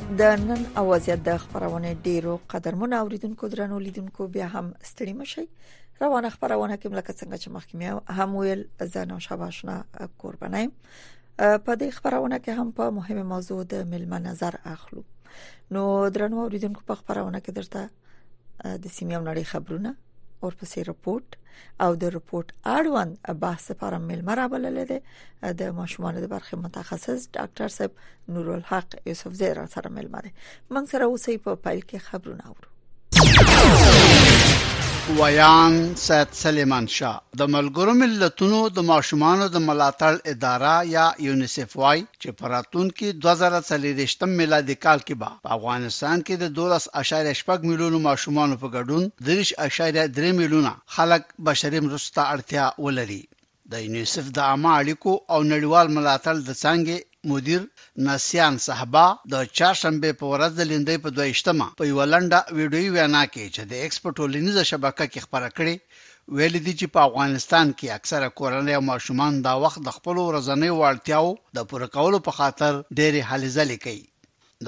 د نن اوازيت د خبرونه ډیرو قدرمن اوریدونکو درنو لیدونکو بیا هم ستړي مشي روانه خبرونه کوم لکه څنګه چې مخکې مې هم ویل زنه شاباشنا قربانای په دې خبرونه کې هم په مهمه موضوع د ملما نظر اخلو نو درنو اوریدونکو په خبرونه کې درته د سیمې او نړۍ خبرونه اور پسې رپورت او د رپورت اړوند بحث لپاره ملمر راولل دي د ماشومان د برخې متخصص ډاکټر صاحب نور الحق یوسف زیر سره ملمر من سره اوسې په پایل کې خبرونه اورو ویان سید سلیمان شاه د ملګرو ملتونو د ماشومان د ملاتړ اداره یا یونیسف وايي چې په راتلونکي دوه زره څلېرویشتم میلادي کال کې به په افغانستان کې د دوولس اعشاریه شپږ میلیونو ماشومانو په ګډون دېرش اعشاریه درې میلیونه خلک بشري مرستو ته اړتیا ولري. د یونیسف د عامه اړیکو او نړیوال ملاتړ د څانګې مدیر نسیان صهبا د چهارشنبې په ورځ د لیندۍ په دوه یشتمه په یوه لنډه ویډیويي وینا کې چې د ایکس په ټولنیزه شبکه کې خپره کړې، ویلي دي چې په افغانستان کې اکثره کورنۍ او ماشومان دا وخت د خپلو ورځنیو اړتیاوو د پوره کولو په خاطر ډېرې هلې ځلې کوي.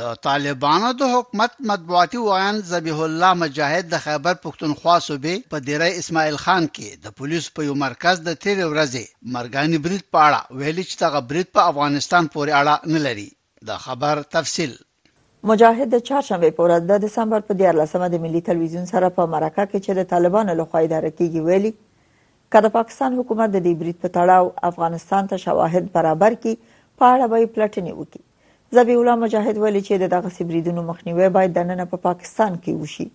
د طالبانو د حکومت مطبوعاتي ویاند ذبیح الله مجاهد د خیبر پښتونخوا صوبې په دیره اسماعیل خان کې د پولیسو په یو مرکز د تېرې ورځې مرګاني برید په اړه ویلي چې دغه برید په افغانستان پورې اړه نه لري. د خبر تفصیل. مجاهد د چهارشنبې په ورځ د دسمبر په دیارلس مه د ملي تلویزیون سره په مرکه کې چې د طالبانو له خوا اداره کیږي ویلي، که د پاکستان حکومت د دې برید په تړاو افغانستان ته شواهد برابر کړي، په اړه به یې پلټنې وکړي. ذبیح الله مجاهد ویلي چې د دغسې بریدونو مخنیوی باید دننه په پاکستان کې وشي.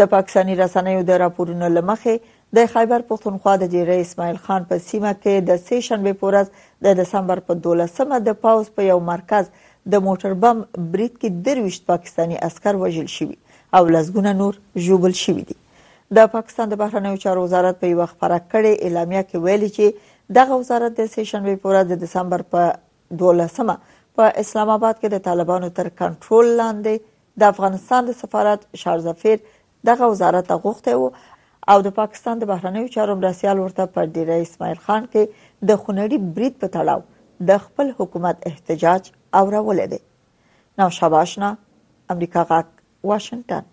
د پاکستاني رسنیو د راپورونو لمخې د خیبر پښتونخوا د جیرې اسماعیل خان په سیمه کې د سه شنبه پورز د دسمبر په 12مه د پاوز په یو مرکز د موټر بم برید کې درويشت پاکستاني عسكر وژل شوي او لسګونه نور ژوبل شوي دي د پاکستان د بهرنیو چارو وزارت په یو خبره کړې اعلامیه کې ویلي چې دغه وزارت د سه شنبه پورز د دسمبر په 12مه په اسلام آباد کې د طالبانو تر کنټرول لاندې د افغانستان د سفارت شارزفیر دغه وزارت ته غوښتی وو او د پاکستان د بهرنیو چارو مرستیال ورته په ډیره اسماعیل خان کې د خونړي برید په تړاو د خپل حکومت احتجاج اورولې دی نوشابه آشنا امریکا غږ واشنگتن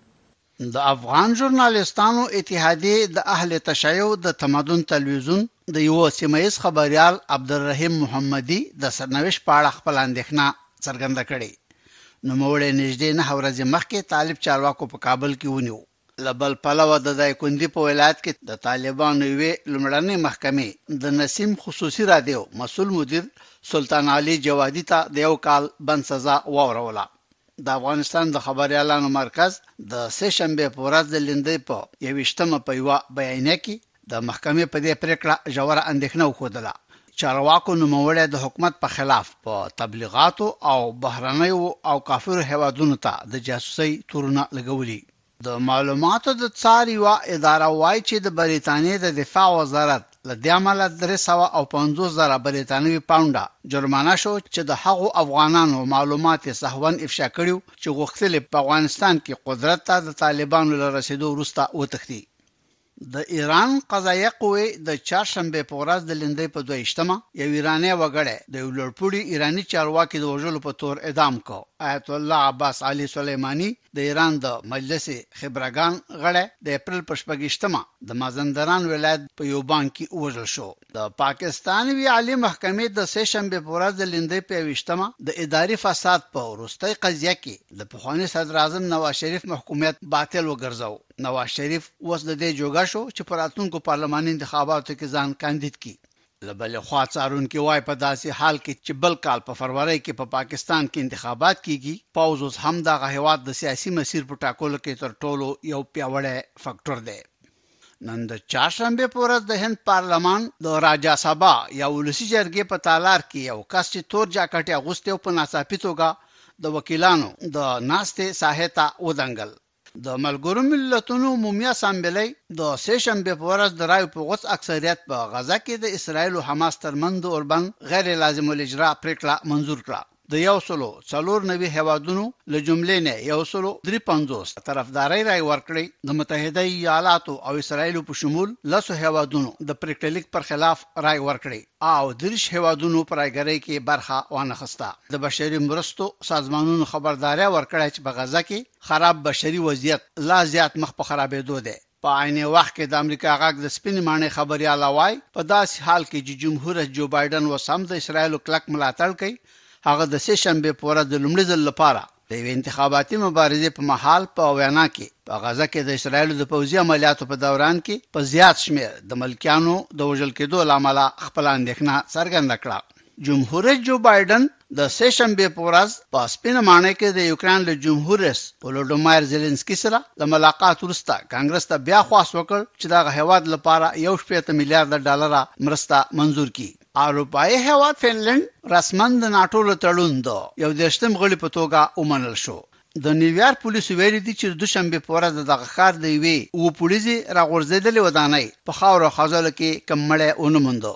د افغان ژورنالیستانو اتحادیې د اهل تشیع د تمدن تلویزیون د یوه سیمه ییز خبریال عبدالرحیم محمدي د سرنوشت په اړه خپله اندېښنه څرګنده کړې. نوموړی نږدې نهه ورځې مخکې طالب چارواکو په کابل کې ونیو. له بل پلوه د دایکندي په ولایت کې د طالبانو یوې لومړنۍ محکمې د نسیم خصوصي رادیو مسؤل مدیر سلطان علي جوادي ته د یو کال بند سزا واوروله. د افغانستان د خبریالانو مرکز د سې شنبې په ورځ د لیندۍ په یوویشت مه په یوه بیانیه کې د محکمې په دې پرېکړه ژوره اندېښنه وښودله. چارواکو نوموړی د حکومت په خلاف په تبلیغاتو او بهرنیو او کافرو هېوادونو ته د جاسوسۍ تورونه لګولي. د معلوماتو د څار یوه اداره وايي چې د بریتانیې د دفاع وزارت له دې امله درې سوه او پنځوس زره بریتانوي پاونډه جرمانه شو چې د هغو افغانانو معلومات یې سهواً افشا کړي و چې غوښتل یې په افغانستان کې قدرت ته د طالبانو له رسېدو وروسته وتښتي. د ایران قضایه قوې د چهارشنبې په ورځ د لیندۍ په دوه ویشت مه یو ایرانی وګړی د یو لوړپوړي ایراني چارواکي د وژلو په تور اعدام کړ. ایت الله عباس علي سلیماني د ایران د مجلس خبرګان غړی د اپریل په شپږ ویشت مه د مازندران ولایت په یو بانک کې ووژل شو. د پاکستان یوې عالي محکمې د سه شنبې په ورځ د لیندۍ په یوویشت مه د اداري فساد په وروستۍ قضیه کې د پخواني صدراعظم نواز شریف محکومیت باطل وګرځاوه. نواز شریف اوس له دې جوګه شو چې په راتلونکو پارلماني انتخاباتو کې ځان کاندید کړي. له بلې خوا څارونکي وايي په داسې حال کې چې بل کال په فرورۍ کې په پاکستان کې انتخابات کېږي، پوځ اوس هم دغه هېواد د سیاسي مسیر په ټاکلو کې تر ټولو یو پیاوړی فکټور دی. نن د چهارشنبې په ورځ د هند پارلمان د راجا سبا یا ولسي جرګې په تالار کې یو کس چې تور جاکټ یې اغوستی و په ناڅاپي توګه د وکیلانو د ناستې ساحې ته ودنګل. د ملګرو ملتونو عمومي اسمبلۍ د سې شنبې په ورځ د رایو په غوڅ اکثریت په غزه کې د اسراییل او حماس ترمنځ د اوربند غیر لازم الاجراء پرېکړه منظور کړه. د یو سلو څلور نوي هېوادونو له جملې نه یو سلو دري پنځوس طرفدارۍ رایې ورکړې، د متحده ایالاتو او اسراییلو په شمول لسو هېوادونو د پرېکړه لیک پر خلاف رایې ورکړې او دېرش هېوادونو په رایګرۍ کې برخه وانخسته. د بشري مرستو سازمانونو خبرداری ورکړی چې په غزه کې خراب بشري وضعیت لا زیات مخ په خرابېدو دی. په عین وخت کې د امریکا غږ د سپینې ماڼۍ خبریاله وايي، په داسې حال کې چې جمهور رئیس جو بایډن اوس هم د اسراییلو کلک ملاتړ کوي، هغه د سې شنبې په ورځ د لومړي ځل لپاره د یوې انتخاباتي مبارزې په مهال په وینا کې په غزه کې د اسراییلو د پوځي عملیاتو په دوران کې په زیات شمېر د ملکیانو د وژل کېدو له امله خپله اندېښنه څرګنده کړه. جمهوررئیس جو بایډن د سه شنبې په ورځ په سپینه ماڼۍ کې د یوکراین له جمهوررئیس ولودومایر زیلینسکي سره له ملاقات وروسته کانګرس ته بیا خواست وکړ چې دغه هېواد لپاره یو شپېته میلیارده ډالره مرسته منظور کړي. اروپايي هېواد فنلنډ رسما د ناټو له تړون د یو دېرشتم غړي په توګه ومنل شو. د نیویارک پولیسو ویلي دي چې د دوشنبې په ورځ د دغه ښار د یوې اووه پوړیزې راغورځېدلې ودانۍ په خاورو او خځلو کې کوم مړی ونه موندو.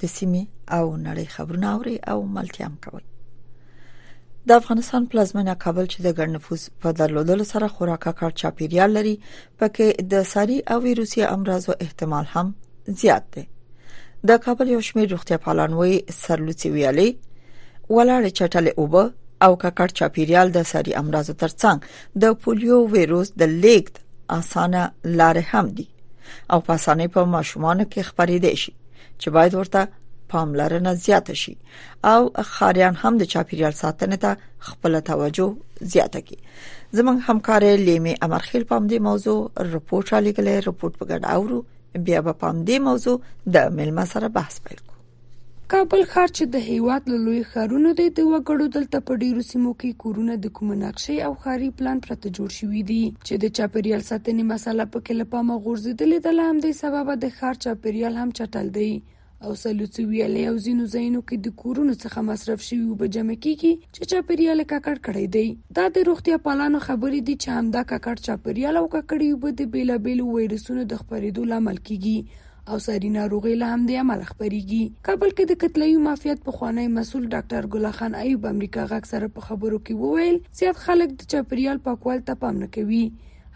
د سیمې او نړۍ خبرونه اوري او ملتیا هم کوي د افغانستان پلازمینه کابل چې د ګڼ نفوس په درلودلو سره خورا کار چاپیریال لري پکې د ساري او ویروسي امراضو احتمال هم زیات دی د کابل یو شمېر روغتیا پالانوي سرلوڅي ویالي ولاړې چټلې اوبه او ککړ چاپیریال د ساري امراضو ترڅنګ د پولیو ویروس د لیګد اسانه لارې هم دي او په اسانه په ماشومان کې خبرېدې شي چې باید ورته پاملرنه زیاته شي او خاريان هم د چاپیریال ساتنې ته خپل توجه زیاته کړي زمونږ همکار لیمه امرخیل پام دې موضوع رپورټ را لګلې رپورټ په ګډه اورو بیا به پام دې موضوع د ملما سره بحث پیل کوو کابل ښار چې د هیواد له لوی ښارونو دی د وګړو دلته په ډیرو سیمو کې کورونه د کومه نقشې او ښاري پلان پرته جوړ شوي دي چې د چاپیریال ساتنې مسله پکې له پامه غورځیدلې ده له همدې سببه د ښار چاپیریال هم چټل دی او سلوڅي ویالې او ځینو ځایونو کې د کورونو څخه مصرف شوي اوبه جمع کیږي چې چاپیریال ککړ کړی دی دا د روغتیا پالانو خبرې دي چې همدا ککړ چاپیریال او ککړې اوبه د بیلابیلو وایرسونو د خپریدو لامل کیږي او ساري ناروغي له همدې امله خبريږي کابل کې د کتلوي مافیات په خوانی مسول ډاکټر ګل خان ایوب امریکا غږ سره په خبرو کې وویل زیات خلک د چاپریال پاکوال ته پام نه کوي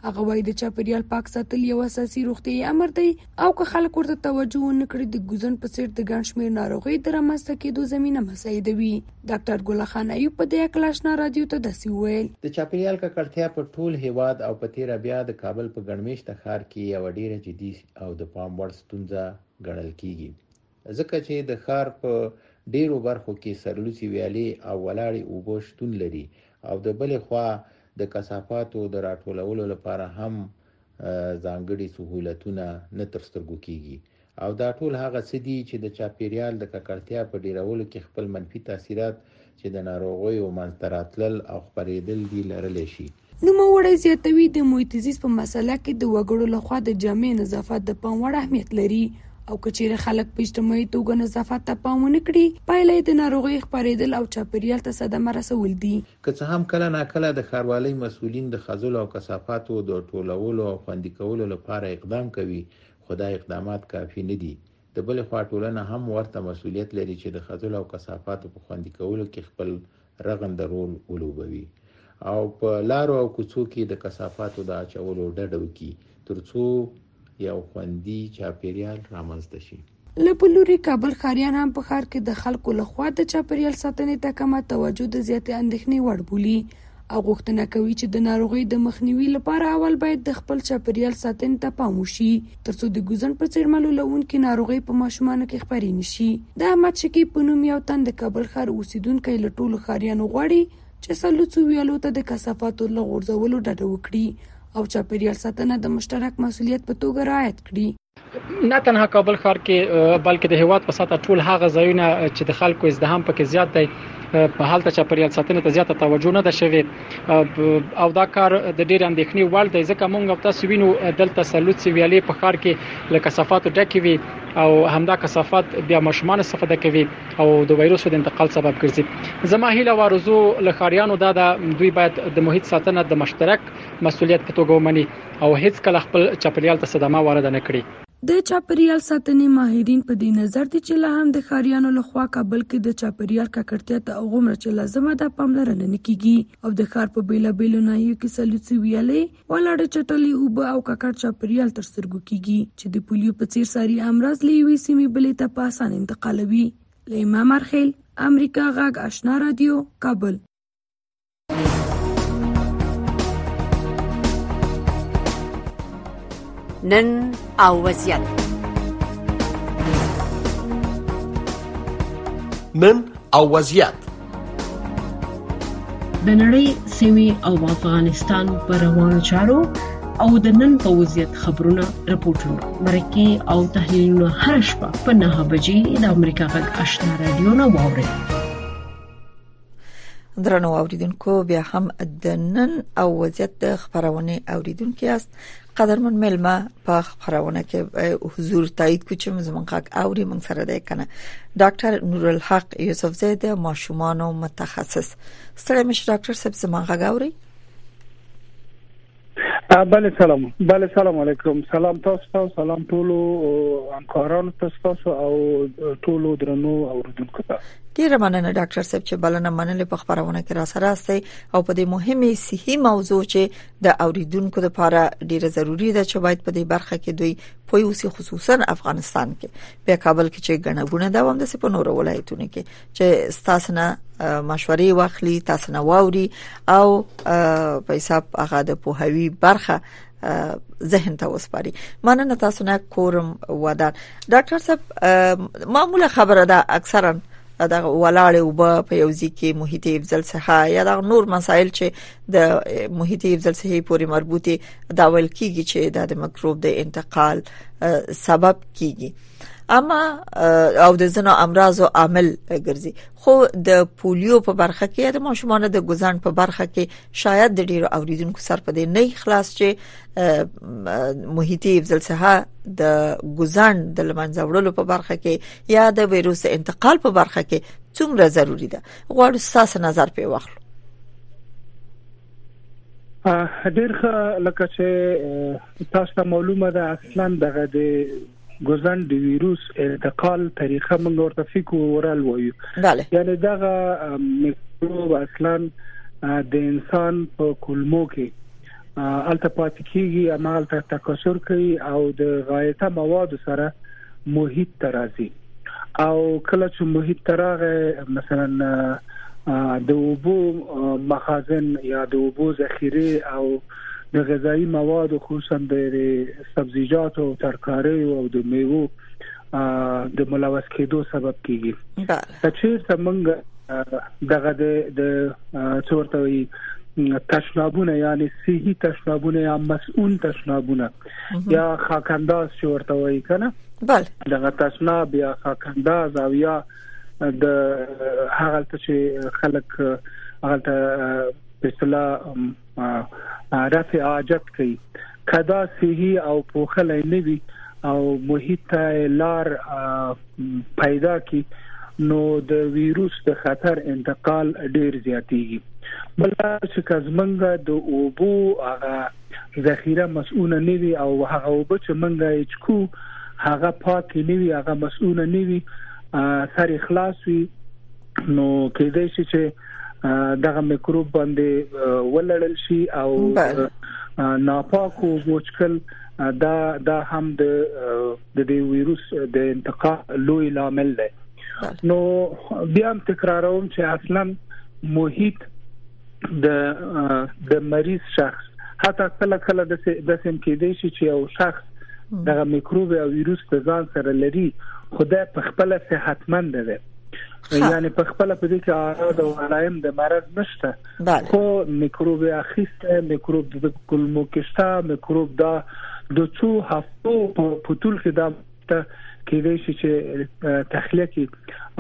هغه وایي د چاپریال پاک ساتل یو اساسي روغتيي امر دی او که خلک ورته توجه ونه کړي د ګوزن په څیر د ګڼ شمیر ناروغي د رامنځته کېدو زمينه مساعدوي ډاکټر ګل خان ایوب په دې اړه آشنا رادیو ته داسې وویل د چاپریال ککړتیا په ټول هیواد او په تیره بیا د کابل په ګڼمېشته ښار کې یو ډیره جدي او د پام وړ ستونزه ګڼل کیږي ځکه چې د ښار په ډیرو برخو کې سرلوڅي ویالې او ولاړې اوبه شتون لري او د بلې خوا د کثافاتو د راټولولو لپاره هم ځانګړي سهولتونه نه تر سترګو کیږي او دا ټول هغه څه دي چې د چاپیریال د ککړتیا په ډیرولو کې خپل منفي تاثیرات چې د ناروغیو منځته راتلل او خپرېدل دي لرلی شي. نوموړی زیاتوي، د محیطزیست په مسئله کې د وګړو له خوا د جامع نظافت د پام وړ اهمیت لري او که چېرې خلک په اجتماعي توګه نظافت ته پام ونه کړي، پایله یې د ناروغیو خپرېدل او چاپېریال ته صدمه رسول دي. که څه هم کله ناکله د ښاروالۍ مسؤلین د خځلو او کثافاتو د ټولولو او خوندي کولو لپاره اقدام کوي، خو دا اقدامات کافي نه دي د بلې خوا ټولنه هم ورته مسوولیت لري چې د خځلو او کثافاتو په خوندي کولو کې خپل رغنده رول ولوبوي او په لارو او کوڅو کې د کثافاتو د اچولو ډډه وکړي ترڅو یو خوندي چاپیریال رامنځته شي له بلوري کابل ښاریان هم په ښار کې د خلکو لخوا د چاپیریال ساتنې ته کمه توجه د زیاتې اندېښنې وړ بولي او غوښتنه کوي چې د ناروغۍ د مخنیوي لپاره اول باید د خپل چاپیریال ساتنې ته پام وشي ترڅو د ګوزڼ په څیر ملولونکې ناروغۍ په ماشومانو کې خپرې نشي د احمد شکیب په نوم یو تن د کابل ښار اوسیدونکی له ټولو ښاریانو غواړي چې سلوڅو ویالو ته د کثافاتو له غورځولو ډډه وکړي او چاپیریال ساتنه د مشترک مسولیت په توګه رعایت کړي نه تنها کابل ښار کې بلکې د هیواد په سطح ټول هغه ځایونه چې د خلکو ازدحام پکې زیات دی په حال ته چاپریال ساتنې ته زیاته توجه نه ده شوې او دا کار د ډېر اندېښنې وړ دی ځکه موږ تاسو وینو دلته سلوت سیویالې په ښار کې له کثافاتو ډکې وي او همدا کثافات بیا ماشومان استفاده کوي او د وایروس د انتقال سبب ګرځي زما هیله وارزو لخاریانو دا د دوی باید د محیط ساتنه د مشترک مسولیت په توګه ومني او هیڅکله خپل چاپریال ته صدمه وارده نه کړي. د چاپریال ساتنې ماهرین په دې نظر دي چې لا هم د ښاریانو له خوا کابل کې د چاپریال ککړتیا ته هغومره چې لازمه ده پاملرنه نه کیږي او د ښار په بیلا بیلو ناحیو کې سلوڅي ویالې، ولاړې چټلې اوبه او ککړ چاپریال تر سترګو کیږي چې د پولیو په څیر ساري امراض له یوې سیمې بلې ته په اسانه انتقالوي. لیما مارخیل، امریکا غږ اشنا راډیو، کابل. نن او وضعیت نن او وضعیت د نړۍ سیمې او افغانستان پر روانو چارو او د نن په وضعیت خبرونه رپورټونه مرکه او تحلیلونه هر شپه په 9 بجې د امریکا غږ آشنا رادیو نه واوري درنو اوریدونکو بیا هم د نن او وضعیت د خبرونه اوریدونکو است قدرمن ملما په خبرونه کې حضور تایید کوچ زمونږ حق اوري مونږ سره ده کنه ډاکټر نور الحق یوسف زید ماشومان او متخصص سلام مش ډاکټر صاحب زمونږ غاوري بله سلام بله سلام علیکم سلام تاسو ته سلام ټول همکارانو ته تاسو او ټول درنو اوریدونکو ته ډیر مننه ډاکټر صاحب چې بلنه منلې په خبرونه کې را سره استي او په دې مهمه صحي موضوع چې د اوریدونکو لپاره ډیره ضروری ده چې باید په دې برخه کې دوی پوي اوسي خصوصا افغانستان کې په کابل کې چې غنغونه دا هم د سپنورو ولایتونو کې چې تاسو نه مشورې واخلي تاسو نه واوري او په حساب هغه د پوهوي برخه ذهن ته وسپاري مننه تاسو نه کورم ودان ډاکټر صاحب معموله خبره ده اکثرا د ولاړ او په یو ځکه محیط افضل صحه یا د نور مسایل چې د محیط افضل صحه پورې مربوطه دا ویل کیږي چې د میکروب د انتقال سبب کیږي اما او د زنو امراضو عامل ګرځي خو د پولیو په برخه کې د ماشومان د ګزان په برخه کې شاید د ډیرو اوریدونکو سر په دې نه خلاص چې محیطي افضل صحه د ګزان د لمنځه وړلو په برخه کې یا د وایروس انتقال په برخه کې څومره ضروری ده غواړو تاسو نظر په واخلو ډیر ښه لکه چې تاسو ته معلومه ده اصلا دغه د ګوزن د ویروس انتقال طریقه موږ ورته فیکو اورال وایو بله یعنی دغه میکروب اصلا د انسان په کولمو کې الته پات کیږي عمل ته تکثر کوي او د غایطه مواد سره محیط ترازی او کله چې محیط تراغه مثلا د اوبو مخازن یا د اوبو ذخیره او د غذایی موادو خصوصا د سبزیجاتو او ترکاریو او د میوو د ملوث کېدو سبب کیږي بله چې څنګه دغه د څورته وی تشنابونه یعنی صحي تشنابونه یا مسؤون تشنابونه یا خاکنداز چې ورته وایي کنه بله دغه تشناب یا خاکنداز او یا د هغه چې خلک هغه په اصطلاح رفع حاجت کوي که دا صحي او پوښلې نه وي او محیط ته لار پیدا کی نو د ویروس د خطر انتقال ډیر زیاتیږي بل چې کزمنګا د اوبو هغه ذخیره مسؤل نه وي او هغه اوبه چې منګا یې چکو هغه پاک نه وي هغه مسؤل نه وي سر اخلاص وي نو کېدای شي چې دغه میکروب باندې ولړل شي او ناپاک او بوچکل دا دا هم د د دې وایروس د انتقال لوی لامل دی نو بیا هم تکراروم چې اصلا محیط د د مریض شخص حتی کله کله د سیم کې دی چې یو شخص دغه میکروب او ویروس په ځان سره لري خدای په خپل صحتمند دی یعنی په خپل په دې کې اعراض او علائم د مرض نشته خو میکروب اخیسته میکروب د کلمو کې شته میکروب دا د څو هفتو په پتول کې دا ته کېدای شي چې تخلیه کی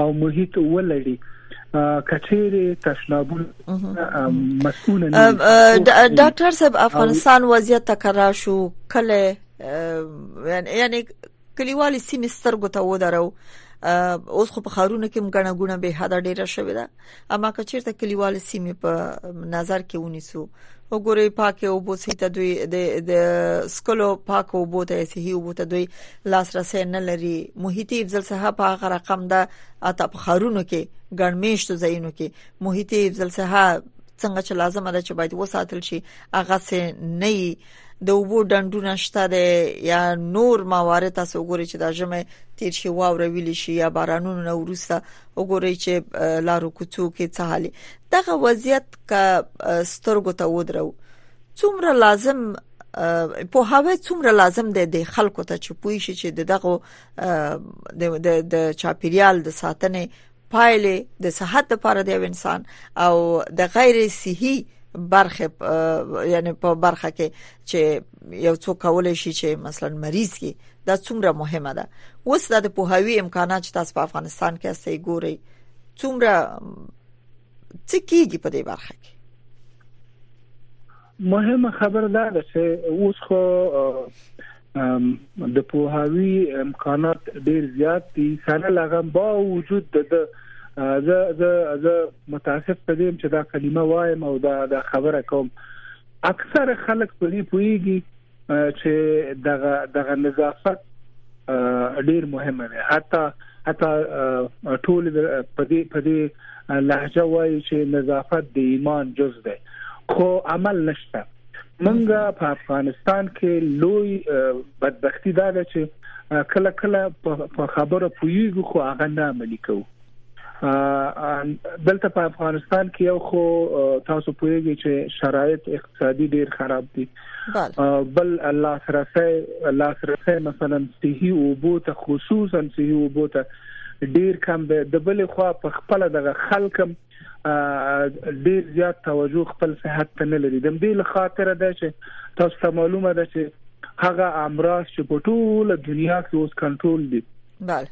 او محیط ولړي کچېری تشنابون مسؤل نه ډاکټر صاحب افغانستان وضعیت تکرار شو کله یعنی کلیوالي سیمې سترګو ته ودرو اوس خو په خارونو کې مګنه ګونه به حد ډیره شوې ده اما که چیرته کلیوال سیمه په نظر کې ونیسو وګورئ پاکه او بو سي ته دوی د سکلو پاکه او بو ته سي او بو ته دوی لاسرسي نه لري محیطي افضل صاحب هغه رقم ده اته په خارونو کې ګڼمیشتو ځایونو کې محیطي افضل صاحب څنګه چې لازم ده چې باید وساتل شي هغه سه نه د اوبو ډنډونه شته دی یا نور موارد تاسو وګورئ چې دا ژمه تیر شي واوره ویل شي یا بارانونو نه ورسته وګورئ چې لارو کوڅو کې څه حالي دغه وضعیت ک سترګو ته ودرو څومره لازم په هغه څومره لازم دی د خلکو ته چې پوي شي چې دغه د چاپیریال د ساتنې پایلې د صحت لپاره د انسان او د غیر صحي برخه یعنی په برخه کې چې یو څوک کولای شي چې مثلا مریض کی دا څومره مهمه ده اوس د پوهاوی امکانات چې تاسو په افغانستان کې استي ګوري څومره څه کیږي په دې برخه کې مهمه خبره دا ده چې اوس خو د پوهاوی امکانات ډیر زیات دي سره لغم با وجود د زه زه زه متاسف پدیم چې دا کلمه وایم او دا دا خبره کوم اکثر خلک په دې پوېږي چې دغه دغه نظافت ډیر مهمه ده حتی حتی ټول په دې په دې لهجه وایي چې نظافت د ایمان جز ده خو عمل نشته منګه په افغانستان کې لوی بدبختی دا ده چې کله کله په خبره پویږو خو هغه نه عملي کوو دلته په افغانستان کې یو خو تاسو پوهیږئ چې شرایط اقتصادي ډیر خراب دي بل الله سره سه الله سره سه مثلا صحي او بوته خصوصا صحي او بوته ډیر کم دی د بل خو په خپل دغه خلکم ډیر زیات توجه خپل صحت ته نه لري د دې له خاطر ده چې تاسو ته معلومه ده چې هغه امراض چې په ټوله دنیا کې اوس کنټرول دي بله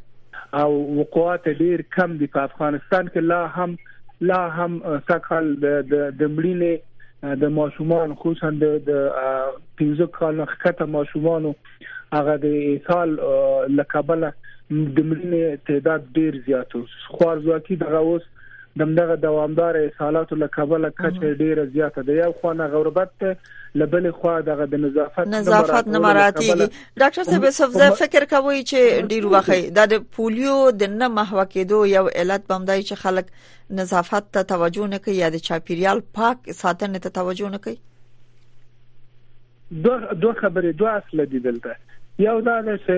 او وقوعات ډیر کم دي په افغانستان کې لا هم لا هم سکهال د د مړینې د ماشومان خصوصا د 15 کال خکته ماشومان هغه د ایثال لکبله د مړینې تعداد ډیر زیات او خوارځواکي دغه اوس دمدغه دوامدار اصالات له کبله کچه ډیره زیاته ده یو خو نه غربت ته لبل خو دغه د نظافت نظافت نه مراتي ډاکټر صاحب یوسف زه فکر کوم چې ډیر وخت دا د پولیو د نه محو کېدو یو علت بمدای چې خلک نظافت ته توجه نه کوي یا د چاپیریال پاک ساتنې ته توجه نه کوي دوه دوه خبرې دوه اصل دي دلته یو دا ده چې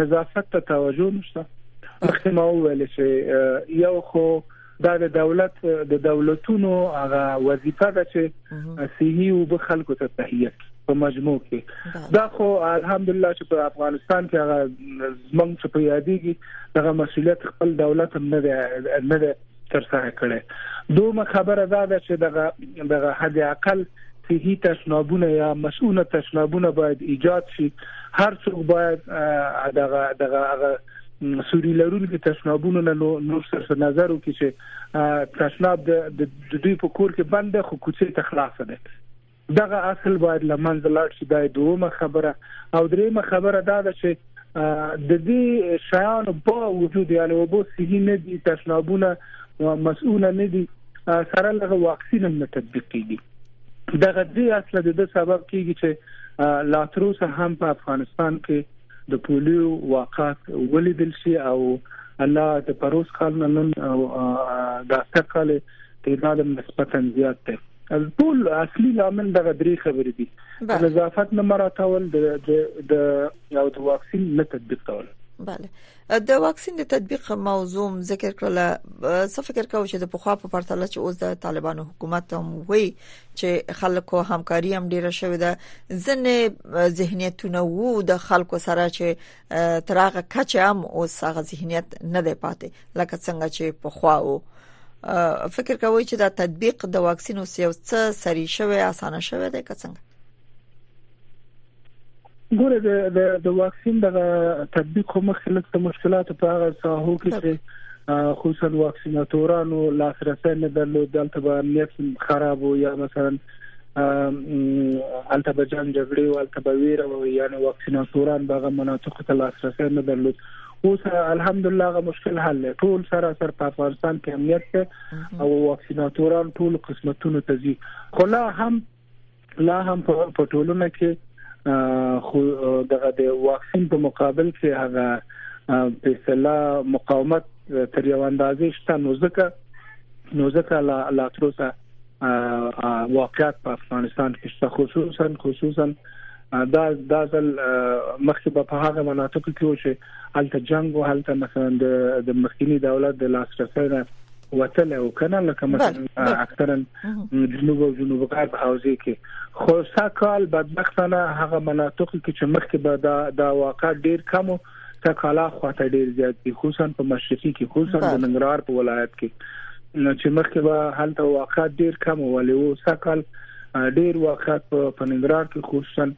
نظافت ته توجه نشته مخکې ما وویل چې یو خو دا د دولت د دولتونو هغه وظیفه ده چې صحي او به خلکو ته تهیه په مجموع کې دا خو الحمدلله چې په افغانستان کې هغه زمنګ چې په یادېږي دغه مسولیت خپل دولت هم نه ده نه ده تر سره کړي دومره خبره دا ده چې دغه دغه حد اقل صحي تشنابونه یا مسؤونه تشنابونه باید ایجاد شي هر څوک باید دغه دغه سوري لرونکو تشنابونو نه نور سر نظر وکړي چې تشناب د دوی په کور کې بند ده خو کوڅې ته خلاص ده دغه اصل باید لمنځه لاړ شي دا دومره خبره او دریمه خبره دا ده چې د دې شیانو په وجود یعنی وبو صحیح نه دي تشنابونه مسؤل نه دي سره لږه واکسین هم نه تطبیق کیږي دغه دې اصل د سبب کیږي چې لا تر اوسه هم په افغانستان کې د پولیو واقعات ولیدل شي او الله د پروس کال نن د اختر کال تعداد نسبتا زیات دی ټول اصلي لامل دغه درې خبرې دي د نظافت نه مراتول د د او د واکسین نه تطبیق کول بله د واکسین د تطبیق موضوع ذکر کړل څه فکر کوو چې د پخوا په پرتله چې اوس د طالبانو حکومت هم وی چې خلکو همکاري هم ډیره شوې ده ځنې ذهنیتونه وو د خلکو سره چې ترغه کچ هم اوس هغه ذهنیت نه دی پاتې لکه څنګه چې پخوا وو فکر کوي چې دا تطبیق د واکسین او سیاست سری شوی اسانه شوی دی که څنګه ګوره د د د واکسین د تطبیق مخکې لږ مشکلات په هغه ساحو کې چې خصوصا واکسیناتورانو لاسرسي نه درلود دلته به امنیت خراب و یا مثلا الته به جنگ جګړې او الته به ویره او یعنی واکسیناتوران به مناطق ته لاسرسي نه درلود اوس الحمدلله غو مشکل حل دی ټول سره سر په افغانستان کې امنیت او واکسیناتوران ټول قسمتونو ته ځي خو لا هم لا هم په ټولنه کې خو دغه د واکسین په مقابل کې هغه په اصطلاح مقاومت تر یو اندازې شته نو ځکه نو ځکه لا لا تر اوسه واقعیت په افغانستان کې شته خصوصا خصوصا دا دا ځل مخکې په هغه مناطق کې و چې هلته جنگ او هلته مثلا د مخکینی دولت د لاسرسي نه وتل او کنه لکه مثلا اکثرا جنوب او جنوب غرب حوزه کې خو ساکال بدبختانه هغه مناطق کې چې مخکې به دا دا واقع ډیر کم ساکالا خواته ډیر زیات دي خصوصا په مشرقي کې خصوصا د ننګرهار په ولایت کې چې مخکې به هلته واقع ډیر کم ولې او ساکال ډیر واقعات په ننګرهار کې خصوصا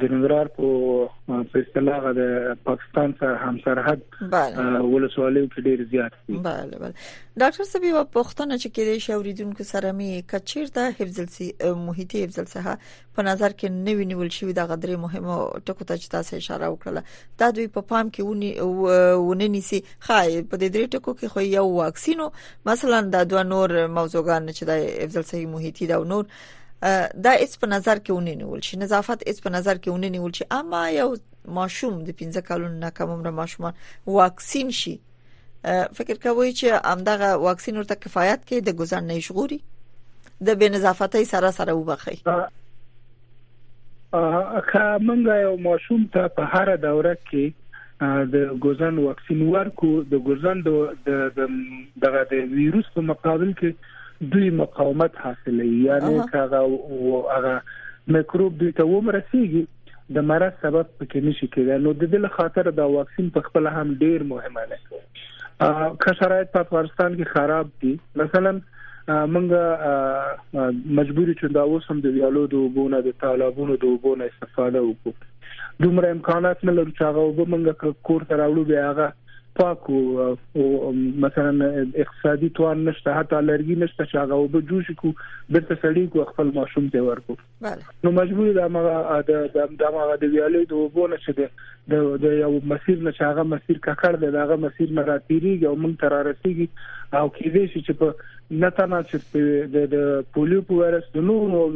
د ننګرهار په فیصله غا د پاکستان سره هم سرحد ولسوالیو کې ډیر زیات دي bale bale ډاکټر سبي و پښتنه چې کې د شوریدونکو سره می کچیر ته حفظ السی محیط حفظ الصحه په نظر کې نوی نیول شوی د غدري مهمه ټکو ته چې تاسو اشاره وکړه دا دوی په پام کې ونی ونني سي خای په دې درې ټکو کې خو یو واکسینو مثلا دا دوه نور موضوعګان چې د حفظ السی محیط دا نور دا هیڅ په نظر کې ونی نیول شي نظافت هیڅ په نظر کې ونی نیول شي اما یو ماشوم د 15 کلونو نه کم عمر ماشومان واکسین شي فکر کوي چې همدغه واکسین ورته کفایت کوي د ګزن نه شغوري د بې نظافتۍ سره سره وبخي که موږ یو ماشوم ته په هر دوره کې د ګوزن واکسین ورکو د ګوزن د دغه د ویروس په مقابل کې دوی مقاومت حاصلوي یعنی هغه هغه میکروب دوی ته ومرسيږي د مرض سبب پکې نشي کېدای نو د دې خاطر دا واکسین په خپل هم ډیر مهمه ده که شرایط په افغانستان کې خراب دي مثلا منګه مجبور چې دا اوس هم د ویالو د وبونه د طالبونو د وبونه استفاده وکړو دومره امکانات نه لرو چې هغه وب منګه کور ته راوړو بیا هغه پاکو او مثلا اقتصادي توان نشته حتی لرګي نشته چې هغه وب جوش کو دلته سړی کو خپل ماشوم ته ورکو نو مجبور دا مغه د د مغه د ویالې د وبونه چې د د یو مسیر نه هغه مسیر ککړ دی هغه مسیر نه راتیریږي او مونږ تر رسیدي او کې دې چې په نتنا چې د د پولیو په وایرس د نورو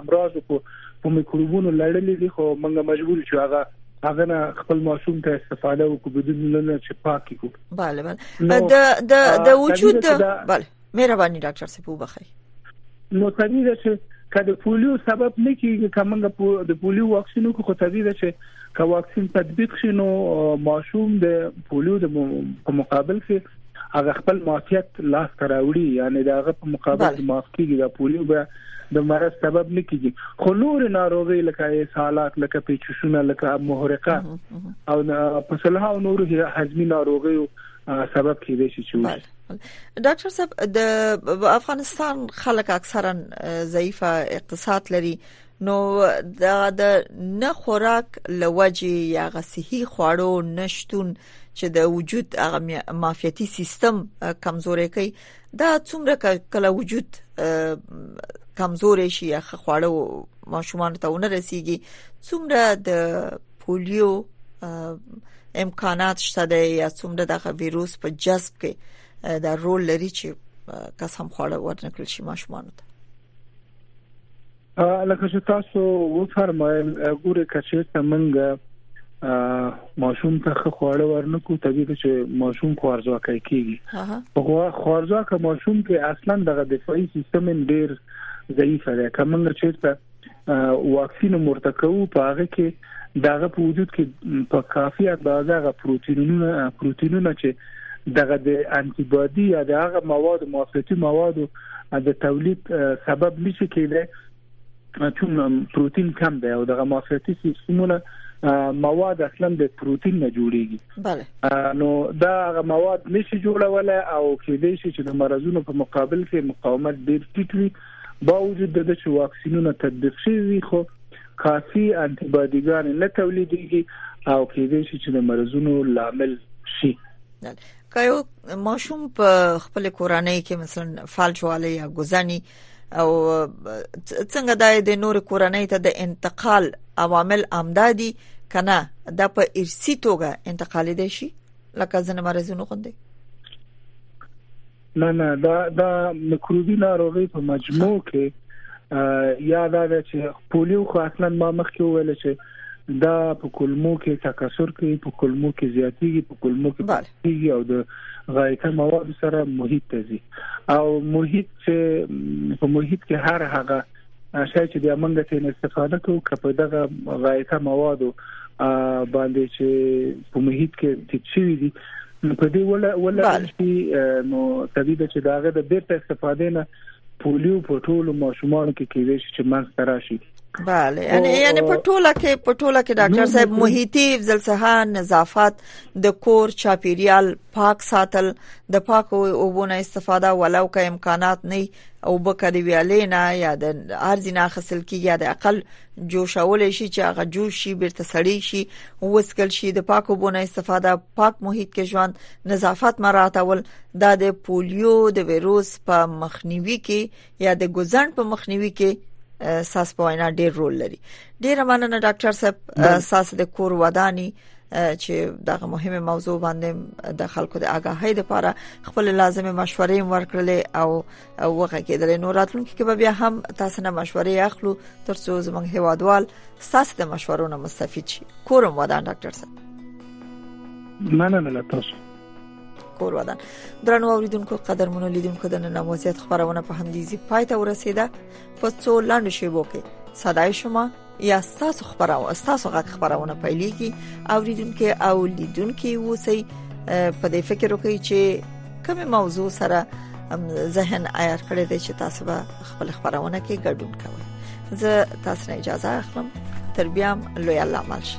امراض په میکروبونو لړلې دي خو مونږ مجبور شو هغه هغه نه خپل ماشوم ته استفاده وکړو بدون نه چې پاکي کو bale bale د د د وجود bale مهرباني ډاکټر صاحب وبخښي نو طبیعي ده چې کله پولیو سبب نه کیږي کومه د پولیو واکسینو کو طبیعي ده چې که واکسین تطبیق شي نو ماشوم د پولیو د مقابل کې هغه خپل معافیت لاس ته راوړي یعنی دا هغه په مقابل کې معاف کیږي دا پولیو به د مرض سبب نه کیږي خو نور ناروغي لکه اسهالات لکه پیچشونه لکه محرقه او په صلاح او نور هضمي ناروغي سبب کیږي چې چوي ډاکټر صاحب د افغانستان خلک اکثرا ضعیف اقتصاد لري نو دا د نه خوراک لوجي یا غصحي خوړو نشټون چې د وجود هغه معافیتي سیستم کمزورې کوي دا څومره کله وجود کمزورې شي یا خواړه ماشومان ته ونه رسیږي څومره د پولیو امکانات شته دی یا څومره دغه ویروس په جذب کې دا رول لري چې قسم خواړه ورنکل شي ماشومان ته لکه چې تاسو و فرمایل ګوره کچې ته منګه ماشوم ته خواړه ورنکو طبيعي ده چې ماشوم خوارځوا کوي هغه خوارځوا که ماشوم کې اصلا دغه دفاعي سیستم ډیر ضعیف دی کومنګ چې ته واکسین مرته کوو په هغه کې دغه په وجود کې په کافي اندازه غو پروتینونه پروتینونه چې دغه د انټي بادي یا دغه مواد موافقتي مواد د تولید سبب نشي کېدای چون پروتین کم دی او دغه معافیتي سیستمونه مواد اصلا د پروتین نه جوړیږي بله نو دا هغه مواد نشي جوړولای او کېدای شي چې د مرزونو په مقابل کې مقاومت ډیر ټیټ وي با وجود د چې واکسینونه تطبیق شوي خو کافي انټي باډیګان نه تولیدېږي او کېدای شي چې د مرزونو لامل شي که یو ماشوم په خپل کورنۍ کې مثلا فالجواله یا ګزنی او څنګه دای د نور کورنۍ ته د انتقال عوامل امدادي کنه د په ارسی توګه انتقال دي شي لکه ځنه مرزونه غوندي نه نه دا دا میکروبي ناروغي په مجموع کې یا دا چې پولیو خو اصلا ما مخکې ویل چې دا په کولمو کې تکثر کوي په کولمو کې زیاتیږي په کولمو کې پاتېږي او د غایطه مواد سره محیط ته ځي او محیط چې په محیط کې هر هغه شي چې د امنګ ته استفاده کوو کپه دغه غایطه مواد باندې چې په محیط کې تیت شوی دي په دې ولا ولا چې نو طبيعي ده چې داغه د بیرته استفادې نه پولیو په ټولو ماشومانو کې کېږي چې منځ تراشي بله یعنی یعنی په ټوله کې په ټوله کې ډاکټر صاحب محیطي ځلسها نظافت د کور چاپیریال پاک ساتل د پاکو اوبونو استفاده ولو که امکانات نه او بکري ویالې نه یا د ارزي نه خسل کی یا د اقل جوشول شي چې هغه جوش شي بیرته سړی شي وسکل شي د پاکو بونه استفاده پاک محیط کې ژوند نظافت مراتول د د پولیو د ویروس په مخنیوي کې یا د ګوزن په مخنیوي کې ساس په وینا ډیر رول لري ډیر مننه ډاکټر صاحب ساس د کور ودانی چې دغه مهمه موضوع باندې د خلکو د آگاهۍ لپاره خپل لازمه مشورې ورکړلې او وغه کېدل نو راتلونکي کې به بیا هم تاسو نه مشورې اخلو ترڅو زموږ هوادوال تاسو د مشورو نه مستفید شي کورم ودان ډاکټر صاحب مننه له تاسو کور ودان درنو اوریدونکو قدرمنو لیدونکو د نن وضعیت خبرونه په همدې پای ته ورسیده په څو لاندې شیبو کې صداي شما یا تاسو خبرونه تاسو غږ خبرونه پیلېږي اوریدونکو او لیدونکو اوسئ په دې فکر وکړئ چې کومه موضوع سره ذهن عیار کړی دی چې تاسو به خپل خبرونه کې ګډون کوئ زه تاسو نه اجازه اخلم تر بیا لوی الله مالشه